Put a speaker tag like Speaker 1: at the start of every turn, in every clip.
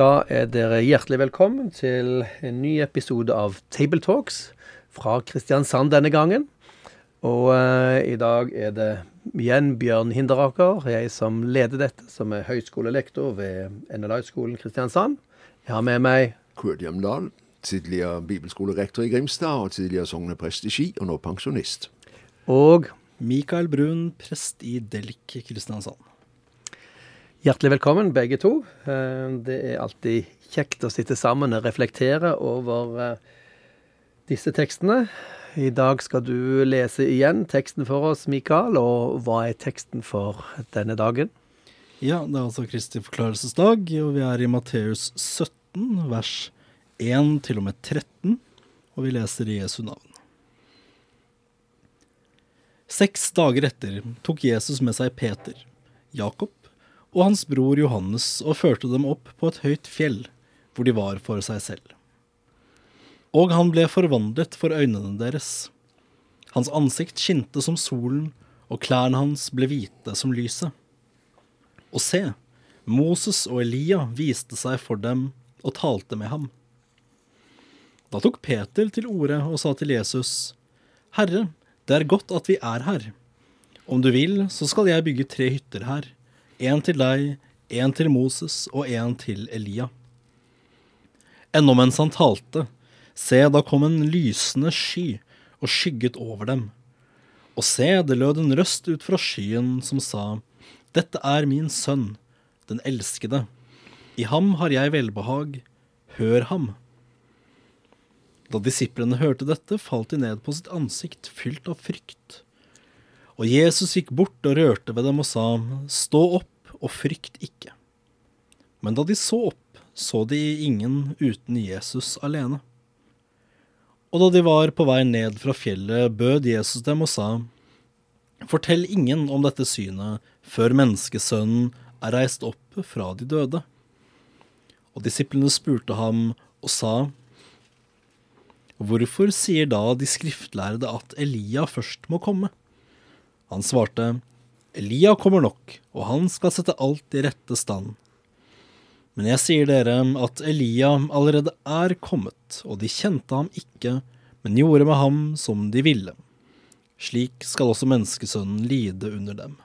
Speaker 1: Da er dere hjertelig velkommen til en ny episode av Table Talks fra Kristiansand denne gangen. Og eh, i dag er det igjen Bjørn Hinderaker, jeg som leder dette, som er høyskolelektor ved NLI-skolen Kristiansand. Jeg har med meg
Speaker 2: Kurt Hjemdal, tidligere bibelskolerektor i Grimstad og tidligere sogneprest i Ski, og nå pensjonist.
Speaker 1: Og
Speaker 3: Mikael Brun, prest i Delk Kristiansand.
Speaker 1: Hjertelig velkommen, begge to. Eh, Det er alltid kjekt å sitte sammen og reflektere over eh, disse tekstene. I dag skal du lese igjen teksten for oss, Mikael. Og hva er teksten for denne dagen?
Speaker 3: Ja, det er altså Kristi forklarelsesdag, og vi er i Matteus 17, vers 1 til og med 13, og vi leser i Jesu navn. Seks dager etter tok Jesus med seg Peter, Jakob og hans bror Johannes og førte dem opp på et høyt fjell, hvor de var for seg selv. Og han ble forvandlet for øynene deres. Hans ansikt skinte som solen, og klærne hans ble hvite som lyset. Og se, Moses og Elia viste seg for dem og talte med ham. Da tok Peter til orde og sa til Jesus, Herre, det er godt at vi er her. Om du vil, så skal jeg bygge tre hytter her, en til deg, en til Moses og en til Elia. Ennå mens han talte, se, da kom en lysende sky og skygget over dem. Og se, det lød en røst ut fra skyen som sa, Dette er min sønn, den elskede. I ham har jeg velbehag, hør ham. Da disiplene hørte dette, falt de ned på sitt ansikt, fylt av frykt. Og Jesus gikk bort og rørte ved dem og sa, Stå opp og frykt ikke. Men da de så opp, så de ingen uten Jesus alene. Og da de var på vei ned fra fjellet, bød Jesus dem og sa, Fortell ingen om dette synet før menneskesønnen er reist opp fra de døde. Og disiplene spurte ham og sa, Hvorfor sier da de skriftlærde at Elia først må komme? Han svarte, Elia kommer nok, og han skal sette alt i rette stand. Men jeg sier dere at Elia allerede er kommet, og de kjente ham ikke, men gjorde med ham som de ville. Slik skal også menneskesønnen lide under dem.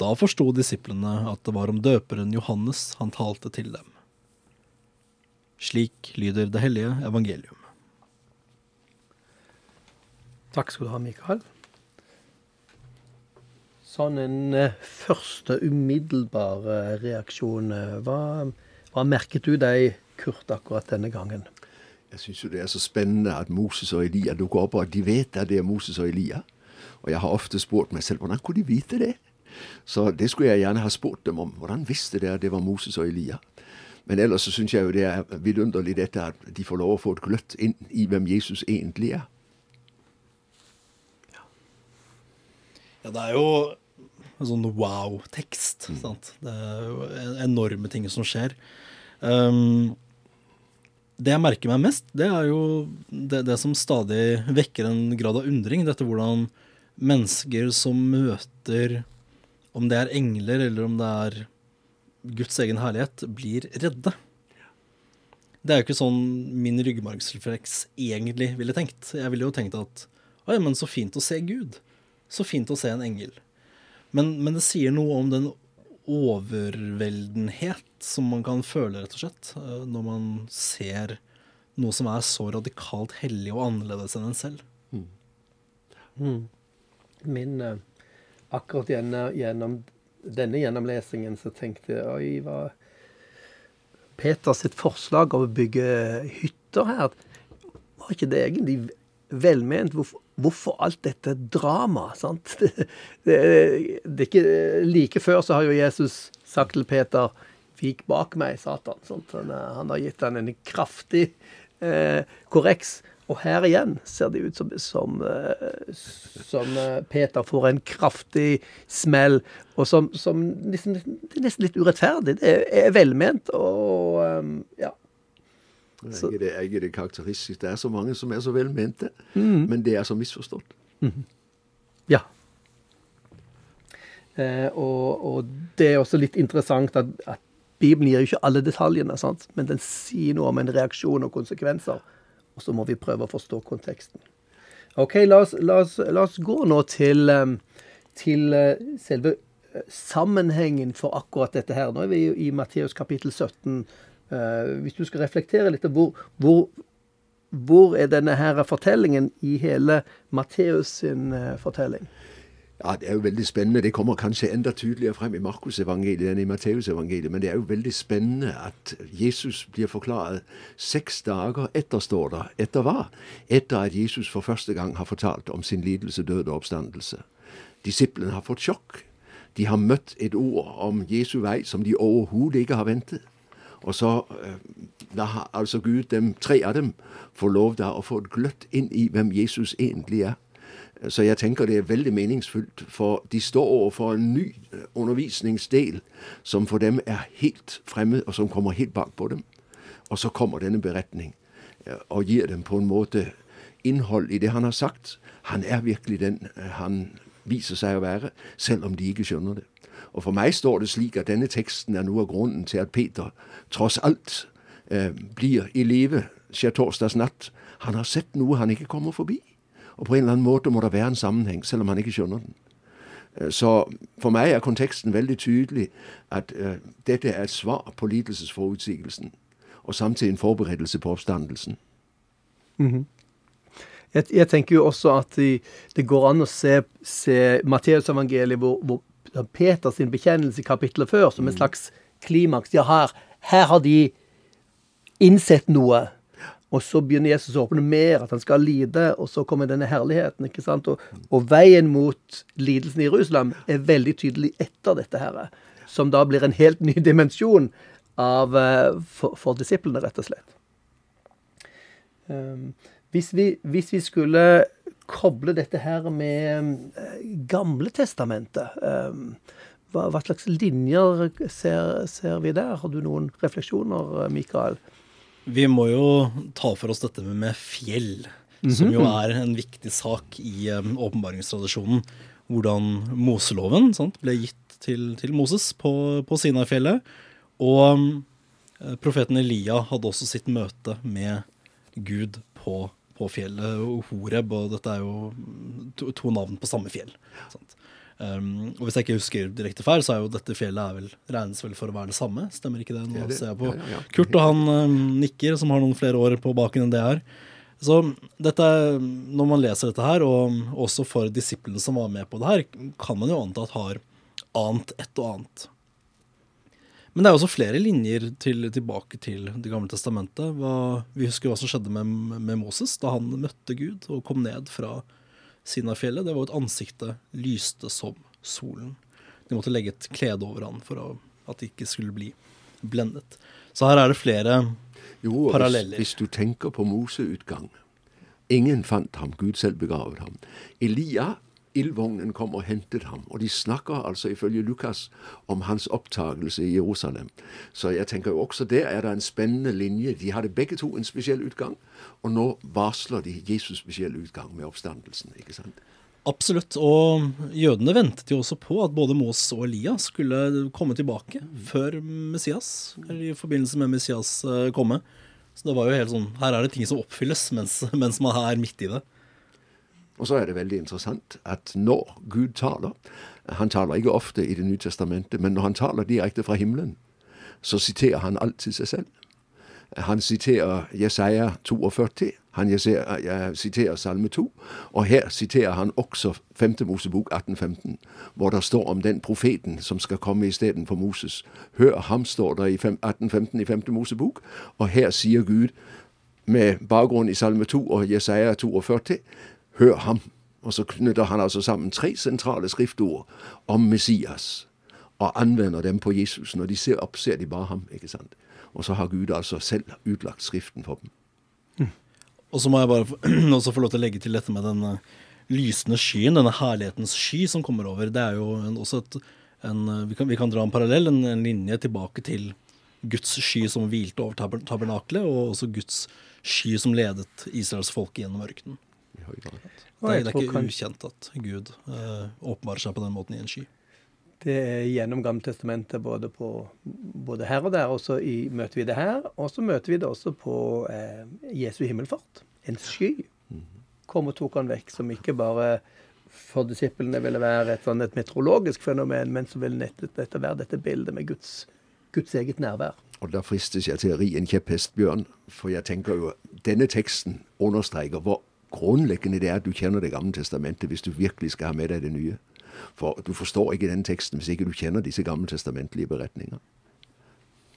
Speaker 3: Da forsto disiplene at det var om døperen Johannes han talte til dem. Slik lyder det hellige evangelium.
Speaker 1: Takk skal du ha, Mikael. Sånn en eh, første umiddelbar reaksjon. eh, Hva, hva merket du deg, Kurt, akkurat denne gangen?
Speaker 2: Jeg syns jo det er så spennende at Moses og Elia dukker opp, og at de vet at det er Moses og Elia. Og jeg har ofte spurt meg selv hvordan kunne de vite det? Så det skulle jeg gjerne ha spurt dem om. Hvordan visste de at det var Moses og Elia? Men ellers så syns jeg jo det er vidunderlig dette at de får lov å få et gløtt inn i hvem Jesus egentlig er.
Speaker 3: Ja, det er jo en sånn wow-tekst. sant? Det er enorme ting som skjer. Um, det jeg merker meg mest, det er jo det, det som stadig vekker en grad av undring. Dette hvordan mennesker som møter Om det er engler eller om det er Guds egen herlighet, blir redde. Det er jo ikke sånn min ryggmargsrefleks egentlig ville tenkt. Jeg ville jo tenkt at Oi, men så fint å se Gud. Så fint å se en engel. Men, men det sier noe om den overveldenhet som man kan føle, rett og slett, eh, når man ser noe som er så radikalt hellig og annerledes enn en selv.
Speaker 1: Min eh, Akkurat gjennom, gjennom denne gjennomlesingen så tenkte jeg Oi, hva Peter sitt forslag om å bygge hytter her, var ikke det egentlig velment? Hvorfor, hvorfor alt dette dramaet? Det, det, det er Like før så har jo Jesus sagt til Peter Vik bak meg, Satan. Han, eh, han har gitt han en kraftig eh, korreks. Og her igjen ser det ut som, som, eh, som eh, Peter får en kraftig smell, og som, som liksom, Det er nesten litt urettferdig. Det er velment og ja.
Speaker 2: Så. Er det, jeg det karakteristisk. Det er så mange som er så velmente, mm. men det er så misforstått. Mm.
Speaker 1: Ja. Eh, og, og, det er også litt interessant at, at Bibelen gir jo ikke alle detaljene, sant? men den sier noe om en reaksjon og konsekvenser. Og så må vi prøve å forstå konteksten. OK, la oss, la oss, la oss gå nå til, eh, til eh, selve eh, sammenhengen for akkurat dette her. Nå er vi i Matteus kapittel 17. hvis du skal reflektere litt hvor, hvor, hvor er denne her fortellingen i hele Matteus sin fortelling?
Speaker 2: Ja, Det er jo veldig spennende. Det kommer kanskje enda tydeligere frem i Markusevangeliet enn i Matteusevangeliet. Men det er jo veldig spennende at Jesus blir forklaret seks dager etter, står det. Etter hva? Etter at Jesus for første gang har fortalt om sin lidelse, død og oppstandelse. Disiplene har fått sjokk. De har møtt et ord om Jesu vei som de overhodet ikke har ventet. Og så eh, da har altså Gud dem, tre av dem, få lov da å få et gløtt inn i hvem Jesus egentlig er. Så jeg tenker det er veldig meningsfullt, for de står overfor en ny øh, undervisningsdel som for dem er helt fremmed, og som kommer helt bak på dem. Og så kommer denne beretning øh, og gir dem på en måte innhold i det han har sagt. Han er virkelig den han viser seg å være, selv om de ikke skjønner det. Og For meg står det slik at denne teksten er noe av grunnen til at Peter tross alt eh, blir i live skjærtorsdagsnatt. Han har sett noe han ikke kommer forbi. Og på en eller annen måte må det være en sammenheng, selv om han ikke skjønner den. Eh, så for meg er konteksten veldig tydelig at uh, dette er et svar på lidelsesforutsigelsen, og samtidig en forberedelse på oppstandelsen.
Speaker 1: Mm -hmm. jeg, jeg, tenker jo også at det, det går an å se, se Matteusevangeliet, hvor, hvor Peters bekjennelse i kapittelet før, som en mm. slags klimaks. Ja, her, her har de innsett noe og så begynner Jesus å åpne mer, at han skal lide, og så kommer denne herligheten. ikke sant? Og, og veien mot lidelsen i Jerusalem er veldig tydelig etter dette her. Som da blir en helt ny dimensjon av, eh, for, for disiplene, rett og slett. Um, hvis, vi, hvis, vi, skulle koble dette her med uh, Gamle testamentet um, hva, hva, slags linjer ser, ser, vi der? Har du noen refleksjoner, Mikael?
Speaker 3: Vi må jo ta for oss dette med fjell, mm -hmm. som jo er en viktig sak i um, åpenbaringstradisjonen. Hvordan Moseloven sant, ble gitt til, til Moses på, på Sinai-fjellet. Og profeten Elia hadde også sitt møte med Gud på, på fjellet Horeb, og dette er jo to, to navn på samme fjell. Sant? Um, og Hvis jeg ikke husker direkte feil, så er jo dette fjellet er vel, regnes vel for å være det samme. Stemmer ikke det? Nå ser jeg på ja, ja, ja. Kurt, og han um, nikker, som har noen flere år på baken enn det her. Så dette, når man leser dette her, og også for disiplene som var med på det her, kan man jo anta at har ant et og annet. Men det er også flere linjer til, tilbake til Det gamle testamentet. Hva, vi husker hva som skjedde med, med Moses da han møtte Gud og kom ned fra Sinafjellet, det var jo at ansiktet lyste som solen. De måtte legge et klede over han for å, at det ikke skulle bli blendet. Så her er det flere jo, paralleller.
Speaker 2: Hvis, hvis du tenker på Moseutgang Ingen fant ham, Gud selv begravet ham. Elia ildvognen kom og hentet ham. Og de snakker altså ifølge Lukas om hans opptagelse i Jerusalem. Så jeg tenker jo også der er det en spennende linje. De hadde begge to en spesiell utgang, og nå varsler de Jesus spesiell utgang med oppstandelsen. ikke sant?
Speaker 3: Absolutt, og jødene ventet jo også på at både Mos og Elias skulle komme tilbake før Messias, eller i forbindelse med Messias eh, komme. Så det var jo helt sånn, her er det ting som oppfylles mens, mens man er midt i det.
Speaker 2: Og så er det veldig interessant at når Gud taler Han taler ikke ofte i Det nye testamentet, men når han taler direkte fra himmelen, så siterer han alltid seg selv. Han siterer Jesaja 42, han siterer Salme 2, og her siterer han også 5. Mosebok 1815, hvor det står om den profeten som skal komme istedenfor Moses. Hør ham, står der i 1815 i 5. Mosebok, og her sier Gud, med bakgrunn i Salme 2 og Jesaja 42, Hør ham. Og så knytter han altså sammen tre sentrale skriftord om Messias. og anvender dem på Jesus. Når de ser opp, ser de bare ham. ikke sant? Og så har Gud altså selv utlagt Skriften for dem.
Speaker 3: Og så må jeg bare også få lov til å legge til dette med den lysende skyen, denne herlighetens sky som kommer over. Det er jo også et en, vi, kan, vi, kan, dra en parallell, en, en, linje tilbake til Guds sky som hvilte over tabernaklet, og også Guds sky som ledet Israels folk gjennom ørkenen. Det, det, er ikke ukjent at Gud uh, åpenbarer seg på den måten i en sky.
Speaker 1: Det er gjennom Gammeltestamentet både, både her og der. Og så møter vi det her. Og så møter vi det også på eh, Jesu himmelfart. En sky mhm. kom og tok han vekk, som ikke bare for disiplene ville være et, sånn, et meteorologisk fenomen, men så nettopp dette være dette bildet med Guds, Guds eget nærvær.
Speaker 2: Og Da fristes jeg til å ri en kjepphest, Bjørn. For jeg tenker jo denne teksten understreker hvor grunnleggende det er at du kjenner Det gamle testamentet hvis du virkelig skal ha med deg det nye. For du forstår ikke den teksten hvis ikke du kjenner disse gammeltestamentlige beretninger.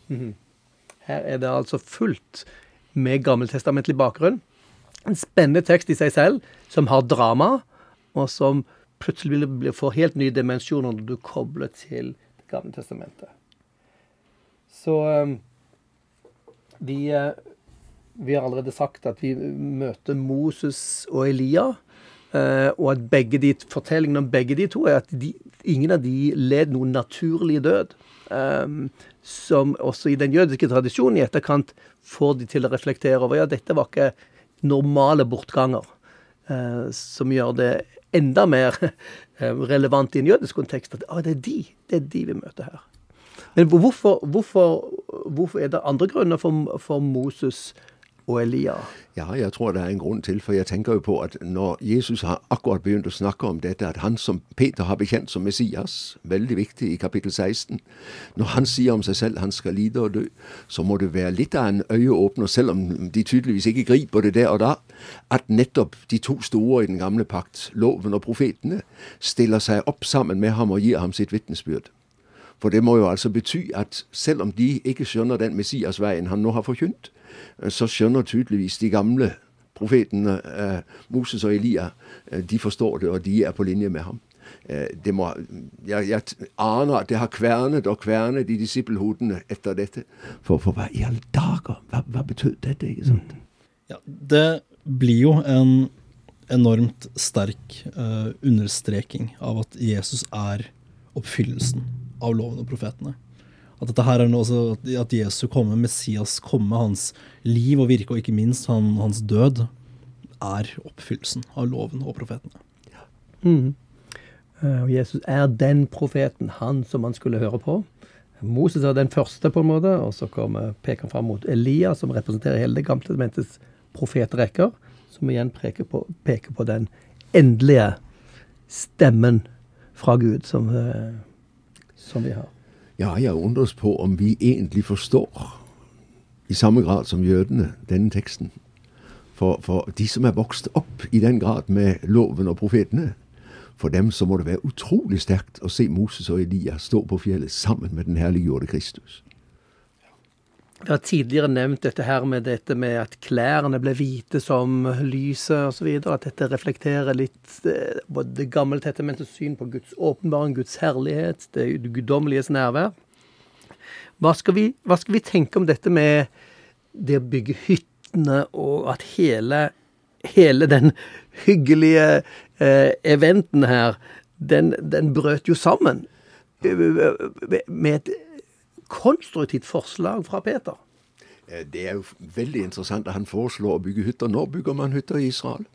Speaker 1: Mm. Her er det altså fullt med gammeltestamentlig bakgrunn. En spennende tekst i seg selv, som har drama, og som plutselig vil få helt nye dimensjoner når du kobler til Det gamle testamentet. Så um, vi, uh, vi har allerede sagt at vi møter Moses og Elia. Uh, og at begge de, fortellingen om begge de to er at de, ingen av de led noen naturlig død. Um, som også i den jødiske tradisjonen i etterkant får de til å reflektere over ja, dette var ikke normale bortganger. Uh, som gjør det enda mer eh, relevant i en jødisk kontekst. At ah, det, er de, det er de vi møter her. Men hvorfor, hvorfor, hvorfor er det andre grunner for, for Moses og Elia?
Speaker 2: Ja, jeg tror det er en grunn til. For jeg tenker jo på at når Jesus har akkurat begynt å snakke om dette, at han som Peter har bekjent som Messias, veldig viktig i kapittel 16, når han sier om seg selv han skal lide og dø, så må det være litt av en øyeåpner, selv om de tydeligvis ikke griper det der og da, at nettopp de to store i den gamle pakt, loven og profetene, stiller seg opp sammen med ham og gir ham sitt vitnesbyrd. For det må jo altså bety at selv om de ikke skjønner den Messias-veien han nå har forkynt, så skjønner tydeligvis de gamle profetene, eh, Moses og Elia, eh, de forstår det, og de er på linje med ham. Det må, jeg, jeg, aner at det har kvernet og kvernet i disippelhodene etter dette. For, for hva i alle dager? Hva, hva betød dette? ikke sant?
Speaker 3: Ja, det blir jo en enormt sterk uh, understreking av at Jesus er oppfyllelsen av loven og profetene. At dette her er noe også, at Jesus kommer, Messias kommer, hans liv og virke, og ikke minst han, hans død, er oppfyllelsen av loven og profetene.
Speaker 1: Mm. Og Jesus er den profeten, han som man skulle høre på. Moses er den første, på en måte, og så kommer, peker han fram mot Elia, som representerer hele Det gamle testamentets profetrekker, som igjen peker på, peker på, den endelige stemmen fra Gud som, eh, som vi har.
Speaker 2: Ja, jeg undres på om vi egentlig forstår, i samme grad som jødene, denne teksten. For, for de som er vokst opp i den grad med loven og profetene, for dem så må det være utrolig sterkt å se Moses og Elia stå på fjellet sammen med den herliggjorte Kristus.
Speaker 1: Vi har tidligere nevnt dette her med dette med at klærne ble hvite som lyset osv. At dette reflekterer litt eh, både Det gamle testamentets syn på Guds åpenbaring, Guds herlighet, det guddommeliges nærvær. Hva skal, vi, hva skal vi tenke om dette med det å bygge hyttene, og at hele, hele den hyggelige eh, eventen her, den, den brøt jo sammen eh, med et konstruktivt forslag fra Peter.
Speaker 2: Eh, det er jo veldig interessant at han foreslår å bygge hytter. Når bygger man hytter i Israel?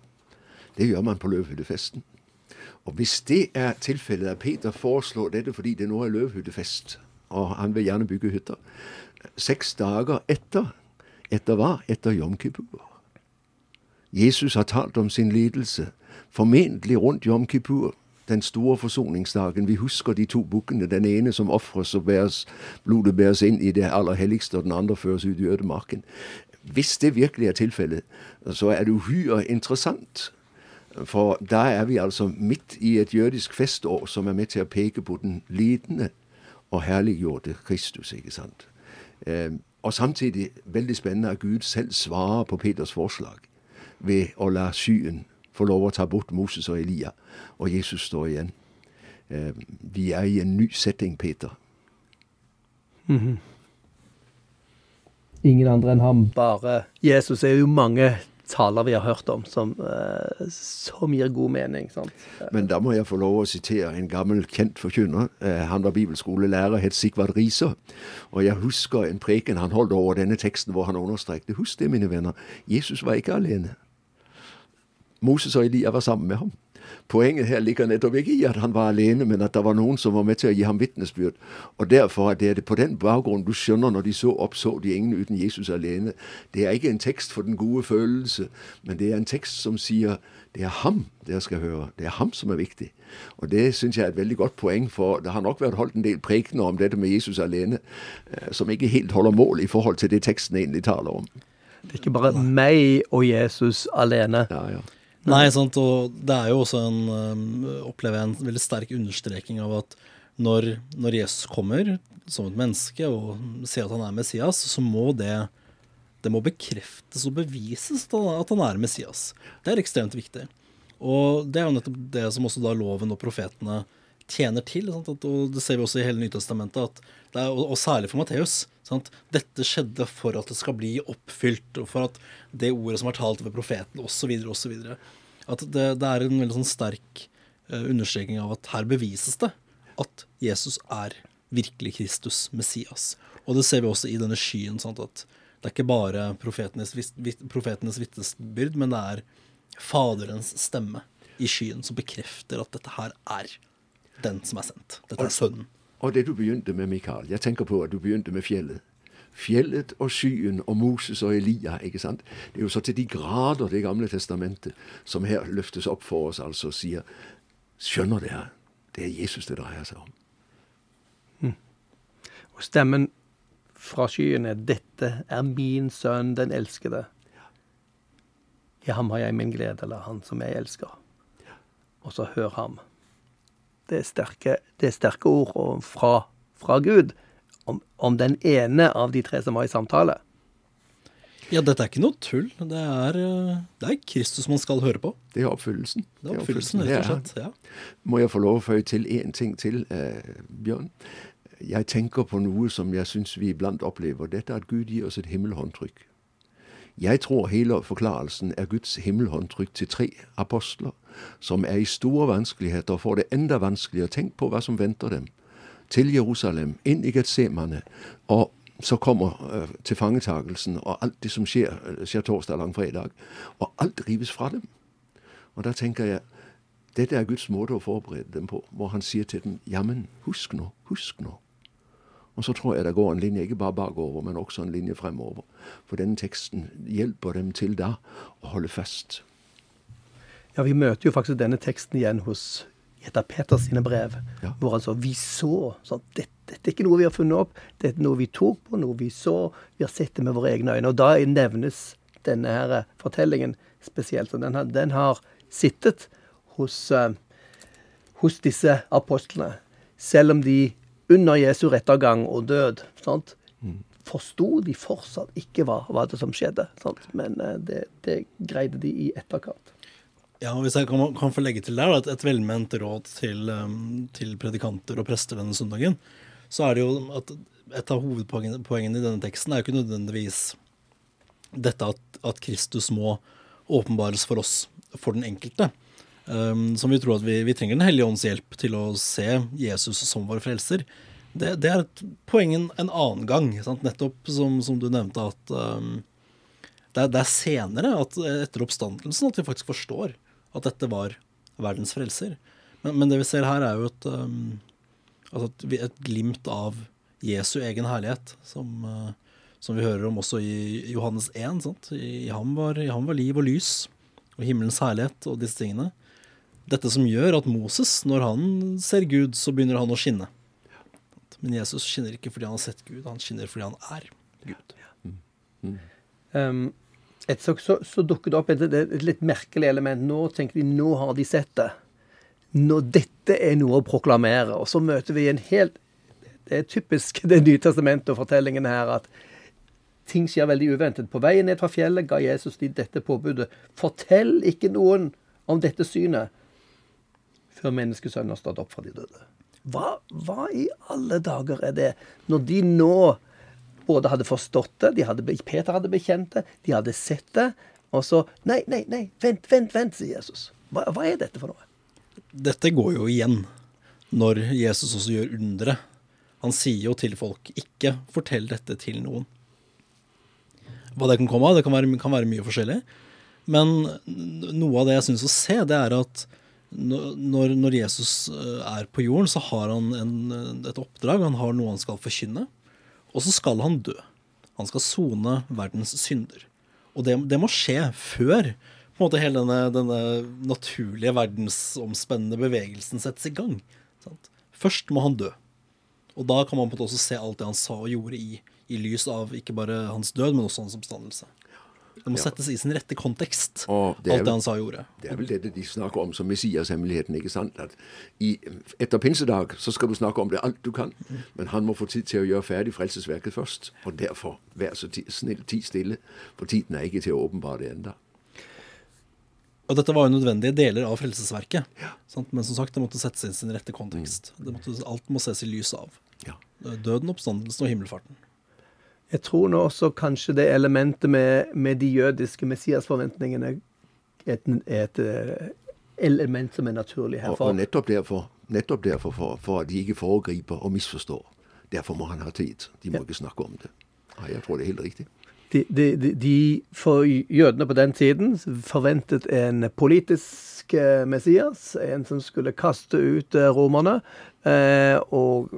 Speaker 2: Det gjør man på løvhyttefesten. Og hvis det er tilfellet at Peter foreslår dette fordi det nå er løvhyttefest, og han vil gjerne bygge hytter, seks dager etter, etter hva? Etter Jom Kippur. Jesus har talt om sin lidelse, formentlig rundt Jom Kippur den store forsoningsdagen. Vi husker de to bukkene. Den ene som ofres og bæres, blodet bæres inn i det aller helligste, og den andre føres ut i ødemarken. Hvis det virkelig er tilfellet, så er det uhyre interessant. For da er vi altså midt i et jødisk festår som er med til å peke på den lidende og herliggjorte Kristus. ikke sant? Eh, og samtidig veldig spennende at Gud selv svarer på Peters forslag ved å la skyen få lov å ta bort Moses og Elia, og Jesus står igjen. eh, vi er i en ny setting, Peter.
Speaker 1: Ingen andre enn ham. Bare Jesus er jo mange taler vi har hørt om som, eh, som gir god mening. sant?
Speaker 2: Men da må jeg få lov å sitere en gammel, kjent forkynner. Eh, Han var bibelskolelærer, het Sigvard Riise. Og jeg husker en preken han holdt over denne teksten hvor han understrekte Husk det, mine venner, Jesus var ikke alene. Moses og Elia var sammen med ham. Poenget her ligger nettopp ikke i at han var alene, men at det var noen som var med til å gi ham vitnesbyrd. Og derfor er det på den bakgrunnen du skjønner når de så opp, så de ingen uten Jesus alene. Det er ikke en tekst for den gode følelse, men det er en tekst som sier det er ham dere skal høre. Det er ham som er viktig. Og det syns jeg er et veldig godt poeng, for det har nok vært holdt en del prekener om dette med Jesus alene, eh, som ikke helt holder mål i forhold til det teksten egentlig taler om.
Speaker 1: Det er ikke bare meg og Jesus alene.
Speaker 2: Ja, ja.
Speaker 3: Nei, sant, og det er jo også en um, opplever jeg en veldig sterk understreking av at når, når Jesus kommer som et menneske og sier at han er Messias, så må det det må bekreftes og bevises at han, er Messias. Det er ekstremt viktig. Og det er jo nettopp det som også da loven og profetene tjener til. At, og det ser vi også i hele Nytestamentet, er, og, og særlig for Matteus. Dette skjedde for at det skal bli oppfylt, og for at det ordet som er talt ved profeten, osv., osv. At det, det er en veldig sånn sterk eh, understreking av at her bevises det at Jesus er virkelig Kristus, Messias. Og det ser vi også i denne skyen. Sant? At det er ikke bare profetenes, profetenes vitnesbyrd, men det er Faderens stemme i skyen som bekrefter at dette her er den som er sendt. Dette er sønnen.
Speaker 2: Og det du begynte med, Mikael Jeg tenker på at du begynte med fjellet. Fjellet og skyen og Moses og Elia. ikke sant? Det er jo så til de grader Det gamle testamentet som her løftes opp for oss, altså sier Skjønner dere? Det er Jesus det dreier seg om.
Speaker 1: Og stemmen fra skyen er 'Dette er min sønn, den elskede'. I ham har jeg min glede, eller han som jeg elsker. Og så hør ham. Det er sterke, det er sterke ord og fra, fra Gud om, om den ene av de tre som var i samtale.
Speaker 3: Ja, dette er ikke noe tull. Det er, eh, det er Kristus man skal høre på.
Speaker 2: Det er oppfyllelsen.
Speaker 3: Det er oppfyllelsen, rett og slett. Ja.
Speaker 2: Må jeg få lov å føye til én ting til, eh, Bjørn? Jeg tenker på noe som jeg syns vi iblant opplever. Dette er at Gud gir oss et himmelhåndtrykk. Jeg tror hele forklarelsen er Guds himmelhåndtrykk til tre apostler, som er i store vanskeligheter og får det enda vanskeligere. Tenk på hva som venter dem. Til Jerusalem, inn i Getsemane, og så kommer uh, tilfangetagelsen og alt det som skjer, øh, skjer torsdag langfredag. Og alt rives fra dem. Og da tenker jeg dette er Guds måte å forberede dem på, hvor han sier til dem jammen, husk nå, husk nå. Og så tror jeg det går en linje, ikke bare bakover, men også en linje fremover. For denne teksten hjelper dem til da å holde fast.
Speaker 1: Ja, vi møter jo faktisk denne teksten igjen hos i et av Peters sine brev,
Speaker 2: Ja.
Speaker 1: hvor han sa vi så. Sånn, dette, dette er ikke noe vi har funnet opp, dette er noe vi tok på, noe vi så. Vi har sett det med våre egne øyne. Og da nevnes denne her fortellingen spesielt. Den har, den har sittet hos, eh, hos disse apostlene, selv om de under Jesu rettergang og død sant, forsto de fortsatt ikke hva, hva det som skjedde. Sant? Men eh, det, det greide de i etterkant.
Speaker 3: Ja, Hvis jeg kan, kan få legge til der et, et velment råd til, um, til predikanter og prester denne søndagen, så er det jo at et av hovedpoengene i denne teksten er jo ikke nødvendigvis dette at, at Kristus må åpenbares for oss, for den enkelte. Um, som vi tror at vi, vi trenger Den hellige ånds hjelp til å se Jesus som vår frelser. Det, det er et en annen gang. Sant? Nettopp som, som du nevnte, at um, det, er, det er senere, at, etter oppstandelsen, at vi faktisk forstår at dette var verdens frelser. Men, men det vi ser her, er jo et, um, altså et, et glimt av Jesu egen herlighet, som, uh, som vi hører om også i Johannes 1. Sant? I, i, ham var, I ham var liv og lys, og himmelens herlighet og disse tingene. Dette som gjør at Moses, når han ser Gud, så begynner han å skinne. Men Jesus skinner ikke fordi han har sett Gud, han skinner fordi han er Gud.
Speaker 1: Um, et så, så, dukker det opp et, et litt merkelig element. Nå tenker de, nå har de sett det. Nå, dette er noe å proklamere. Og så møter vi en helt Det er typisk Det nye testamentet og fortellingen her at ting skjer veldig uventet. På veien ned fra fjellet ga Jesus de dette påbudet. Fortell ikke noen om dette synet før menneskesønnen har stått opp fra de døde. Hva, hva i alle dager er det? Når de nå både hadde forstått det, de hadde, Peter hadde bekjent det, de hadde sett det, og så Nei, nei, nei, vent, vent, vent, sier Jesus. Hva, hva er dette for noe?
Speaker 3: Dette går jo igjen når Jesus også gjør undre. Han sier jo til folk ikke fortell dette til noen. Hva det kan komme av, det kan være, kan være mye forskjellig. Men noe av det jeg syns å se, det er at når, når, Jesus eh, er på jorden, så har han en, et oppdrag. Han har noe han skal forkynne. Og så skal han dø. Han skal sone verdens synder. Og det, det, må skje før på en måte hele denne, denne naturlige verdensomspennende bevegelsen settes i gang. Sant? Først må han dø. Og da kan man på en måte også se alt det han sa og gjorde i, i lys av ikke bare hans død, men også hans oppstandelse. Det må ja. settes i sin rette kontekst, alt det han sa og gjorde.
Speaker 2: Det er vel dette de snakker om som Messias-hemmeligheten. ikke sant? At i, Etter pinsedag så skal du snakke om det alt du kan, men han må få tid til å gjøre ferdig frelsesverket først. Og derfor, vær så snill, ti stille, for tiden er ikke til å åpenbare det enda.
Speaker 3: Og dette var jo nødvendige deler av frelsesverket. Ja. Men som sagt, det måtte settes inn sin rette kontekst. Mm. Måtte, alt må ses i lys av. Ja. Døden, oppstandelsen og himmelfarten.
Speaker 1: Jeg tror nå også kanskje det elementet med, med de jødiske Messias-forventningene er et, et, eh, element som er naturlig herfor.
Speaker 2: Og, og nettopp derfor, nettopp derfor for, for, at de ikke foregriper og misforstår. Derfor må han ha tid. De må ja. ikke snakke om det. Ja, jeg tror det er helt riktig
Speaker 1: de, de, de, For jødene på den tiden forventet en politisk eh, Messias, en som skulle kaste ut eh, romerne eh, og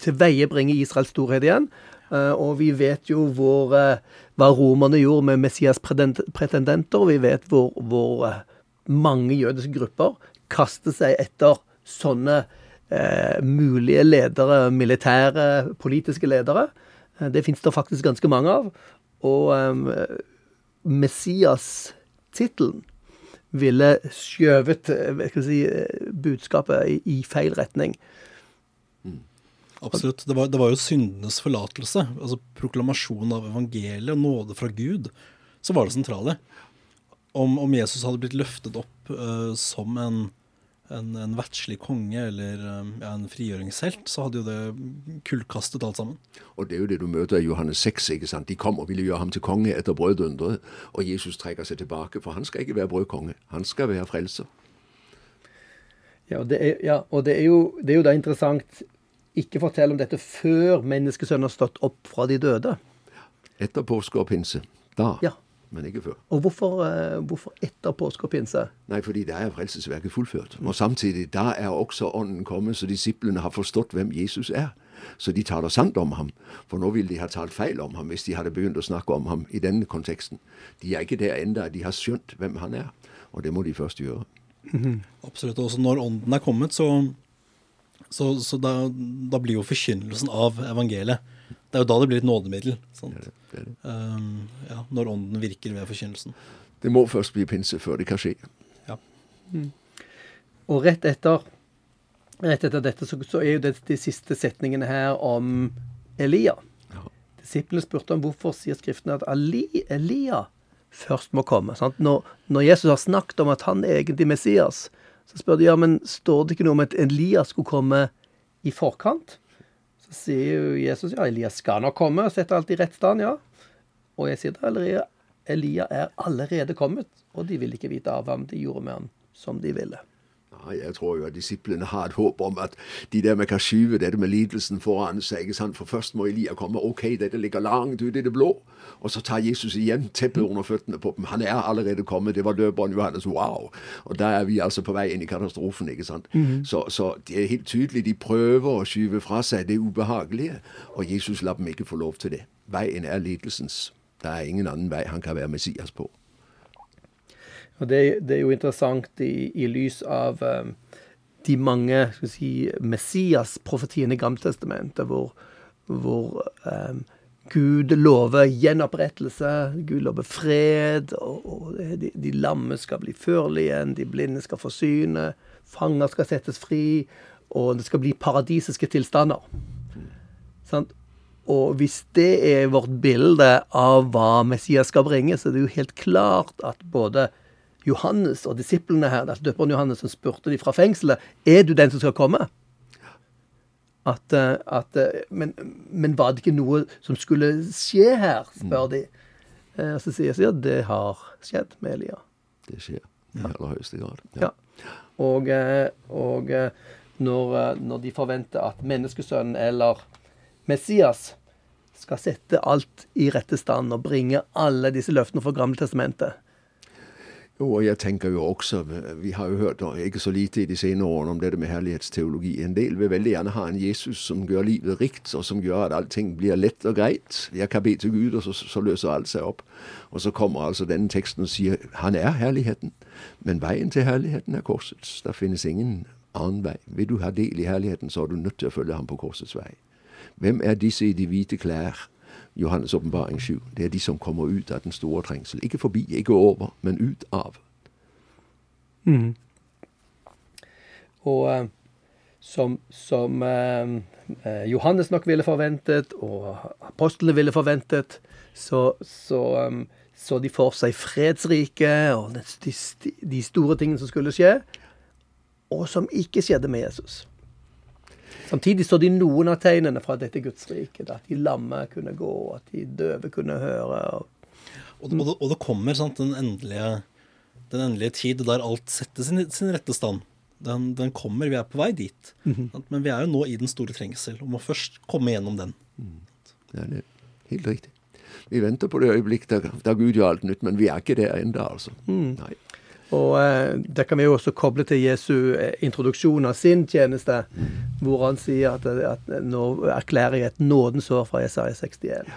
Speaker 1: til veie bringe Israels storhet igjen. Og vi vet jo hvor, hva romerne gjorde med Messias-pretendenter. Vi vet hvor, hvor mange jødiske grupper kaster seg etter sånne eh, mulige ledere, militære, politiske ledere. Eh, det finnes det faktisk ganske mange av. Og eh, Messias-tittelen ville skjøvet eh, si, budskapet i, i, feil retning.
Speaker 3: Absolutt. Det var, det var, jo syndenes forlatelse, altså proklamasjon av evangeliet og nåde fra Gud, som var det sentrale. Om, om Jesus hadde blitt løftet opp uh, som en en, en vertslig konge eller um, en frigjøringshelt, så hadde jo det kullkastet alt sammen.
Speaker 2: Og det er jo det du møter i Johannes 6. ikke sant? De kom og ville gjøre ham til konge etter brødunderet, og Jesus trekker seg tilbake, for han skal ikke være brødkonge, han skal være frelser.
Speaker 1: Ja, og det er, ja, og det er, jo, det er jo da interessant ikke fortelle om dette før menneskesønnen har stått opp fra de døde.
Speaker 2: Etter påske og pinse. Da.
Speaker 1: Ja
Speaker 2: men ikke før.
Speaker 1: Og hvorfor, uh, hvorfor etter påske og pinse?
Speaker 2: Nei, fordi det er frelsesverket fullført. Og samtidig, da er også Ånden kommet, så disiplene har forstått hvem Jesus er. Så de taler sant om ham. For nå ville de ha talt feil om ham hvis de hadde begynt å snakke om ham i denne konteksten. De er ikke der enda, de har skjønt hvem han er. Og det må de først gjøre.
Speaker 3: Mm -hmm. Absolutt. Også når Ånden er kommet, så, så, så da, da, blir jo forkynnelsen av evangeliet Det er jo da det blir et nådemiddel. Sant? Det det det. Um, ja, når ånden virker ved forkynnelsen.
Speaker 2: Det må først bli pinse før det kan skje.
Speaker 3: Ja.
Speaker 1: Mm. Og rett etter, rett etter dette så, så, er jo det de siste setningene her om Elia. Ja. Disiplene spurte om hvorfor sier Skriftene at Ali, Elia først må komme. Når, når, Jesus har snakket om at han er egentlig Messias, så spør de ja, men står det ikke noe om at Elias skulle komme i forkant? Så sier jo Jesus ja, Elias skal nok komme, og setter alt i rett stand, ja. Og jeg sier da Elia, er allerede kommet, og de vil ikke vite av ham. De gjorde med ham som de ville.
Speaker 2: Jeg tror jo at disiplene har et håp om at de der med kan skyve dette med lidelsen foran seg. ikke sant? For først må Elia komme. OK, dette ligger langt ute i det blå. Og så tar Jesus igjen teppet under føttene på dem. Han er allerede kommet. Det var døperen Johannes. Wow! Og da er vi altså på vei inn i katastrofen. ikke sant? Mm -hmm. så, så, det er helt tydelig. De prøver å skyve fra seg det ubehagelige. Og Jesus lar dem ikke få lov til det. Veien er lidelsens. Det er ingen annen vei han kan være Messias på.
Speaker 1: Og det, det, er jo interessant i, i lys av um, de mange skal si, Messias-profetiene i Gamletestamentet, hvor, hvor um, Gud lover gjenopprettelse, Gud lover fred, og, og de, de, lamme skal bli førlige igjen, de blinde skal få syne, fanger skal settes fri, og det skal bli paradisiske tilstander. Sånn? Og hvis det er vårt bilde av hva Messias skal bringe, så er det jo helt klart at både Johannes og disiplene her, altså døperen Johannes, som spurte de fra fengselet er du den som skal komme. At, eh, at, eh, men, men, var det ikke noe som skulle skje her, spør de. Og så sier jeg at det har skjedd med Elia.
Speaker 2: Det skjer i aller høyeste grad.
Speaker 1: Ja. ja. Og, og når, når, de forventer at menneskesønnen eller Messias skal sette alt i rette stand og bringe alle disse løftene fra Gammeltestamentet.
Speaker 2: Jo, og jeg tenker jo også, Vi har jo hørt ikke så lite i de senere årene om dette med herlighetsteologi. En del vil veldig gjerne ha en Jesus som gjør livet rikt, og som gjør at allting blir lett og greit. Jeg kan be til Gud, og så, så løser alt seg opp. Og så kommer altså denne teksten og sier han er herligheten, men veien til herligheten er korsets. Der finnes ingen annen vei. Vil du ha del i herligheten, så er du nødt til å følge ham på korsets vei. Hvem er disse i de hvite klær? Johannes' åpenbaring 7. Det er de som kommer ut av den store trengsel. Ikke forbi, ikke over, men ut av.
Speaker 1: Mm. Og uh, som, som uh, Johannes nok ville forventet, og apostlene ville forventet, så, så, um, så de for seg fredsriket og de, de store tingene som skulle skje, og som ikke skjedde med Jesus. Samtidig så de noen av tegnene fra dette gudsriket. At de lamme kunne gå, at de døve kunne høre.
Speaker 3: Og, og, det, og det, kommer sant, den, endelige, den endelige tid der alt setter sin, sin rette stand. Den, den, kommer, vi er på vei dit. Mm -hmm. Men vi er jo nå i den store trengsel og må først komme gjennom den. Mm.
Speaker 2: Ja, det er helt riktig. Vi venter på det øyeblikk der, der Gud gjør alt nytt, men vi er ikke der ennå, altså. Mm. Nei.
Speaker 1: Og eh, Det kan vi jo også koble til Jesu eh, introduksjon av sin tjeneste, hvor han sier at, at nå erklærer jeg et nådens år fra Jesaja 61.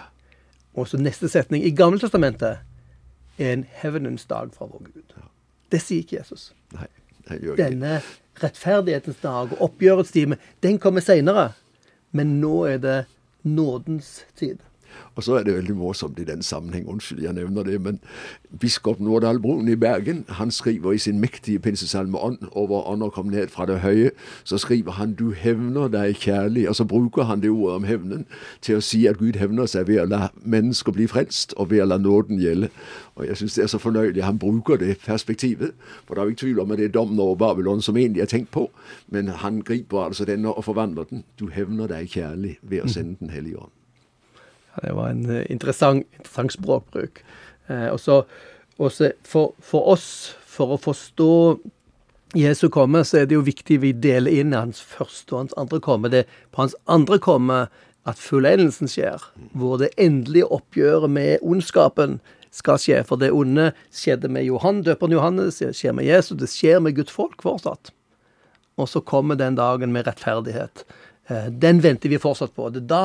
Speaker 1: Og så neste setning i Gammeltestamentet er en hevnens dag fra vår Gud. Det sier ikke Jesus.
Speaker 2: Nei, det gjør ikke.
Speaker 1: Denne rettferdighetens dag og oppgjørets time, den kommer seinere. Men nå er det nådens tid.
Speaker 2: Og så er det veldig morsomt i den sammenheng, unnskyld jeg nevner det, men biskop Nordahl Brun i Bergen han skriver i sin mektige pinsesalme Ånd over ånder kom ned fra det høye, så skriver han du hevner deg kjærlig. Og så bruker han det ordet om hevnen til å si at Gud hevner seg ved å la mennesker bli frelst, og ved å la nåden gjelde. Og jeg syns det er så fornøyelig han bruker det perspektivet. For det er jo ikke tvil om at det er dommen over Babylon som egentlig er tenkt på, men han griper altså denne og forvandler den. Du hevner deg kjærlig ved å sende Den hellige ånd.
Speaker 1: Det var en eh, interessant, interessant språkbruk. Eh, og så for, for, oss, for å forstå Jesu komme, så er det jo viktig vi deler inn hans første og hans andre komme. Det er på hans andre komme at fullendelsen skjer, hvor det endelige oppgjøret med ondskapen skal skje. For det onde skjedde med Johan, døperen Johannes, det skjer med Jesus, det skjer med Guds folk fortsatt. Og så kommer den dagen med rettferdighet. Eh, den venter vi fortsatt på. Det er da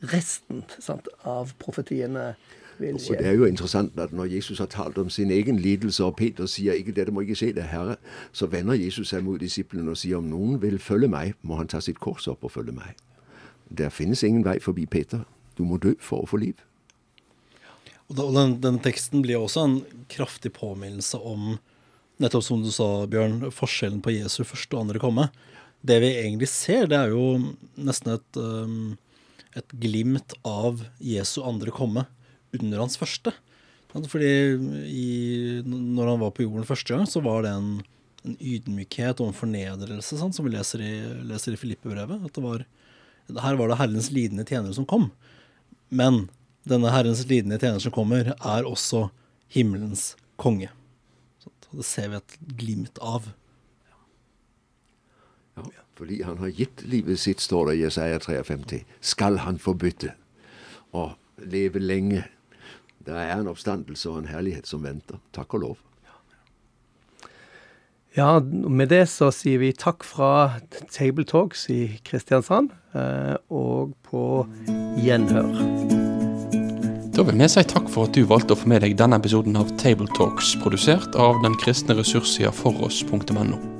Speaker 1: resten sant, av profetiene vil skje.
Speaker 2: Og Det er jo interessant at når Jesus har talt om sin egen lidelse, og Peter sier ikke dette må ikke skje det Herre, så vender Jesus seg mot disiplene og sier om noen vil følge meg, må han ta sitt kors opp og følge meg. Der finnes ingen vei forbi Peter. Du må dø for å få liv.
Speaker 3: Og, den, den, teksten blir også en kraftig påminnelse om nettopp som du sa, Bjørn, forskjellen på Jesu første og andre komme. Det vi egentlig ser, det er jo nesten et um, et glimt av Jesu andre komme under hans første. Fordi i, når han var på jorden første gang, så var det en, en ydmykhet og en fornedrelse, sant, som vi leser i, leser i Filippe-brevet. At det var, her var det Herrens lidende tjenere som kom. Men denne Herrens lidende tjener som kommer, er også himmelens konge. Så det ser vi et glimt av.
Speaker 2: Ja, fordi han har gitt livet sitt, står det i Jesaja 53, skal han få bytte og leve lenge. Det er en oppstandelse og en herlighet som venter. Takk og lov.
Speaker 1: Ja, med det så sier vi takk fra Table Talks i Kristiansand, eh, og på gjenhør.
Speaker 4: Da vil vi si takk for at du valgte å få med deg denne episoden av Table Talks, produsert av den kristne ressurssida foross.no.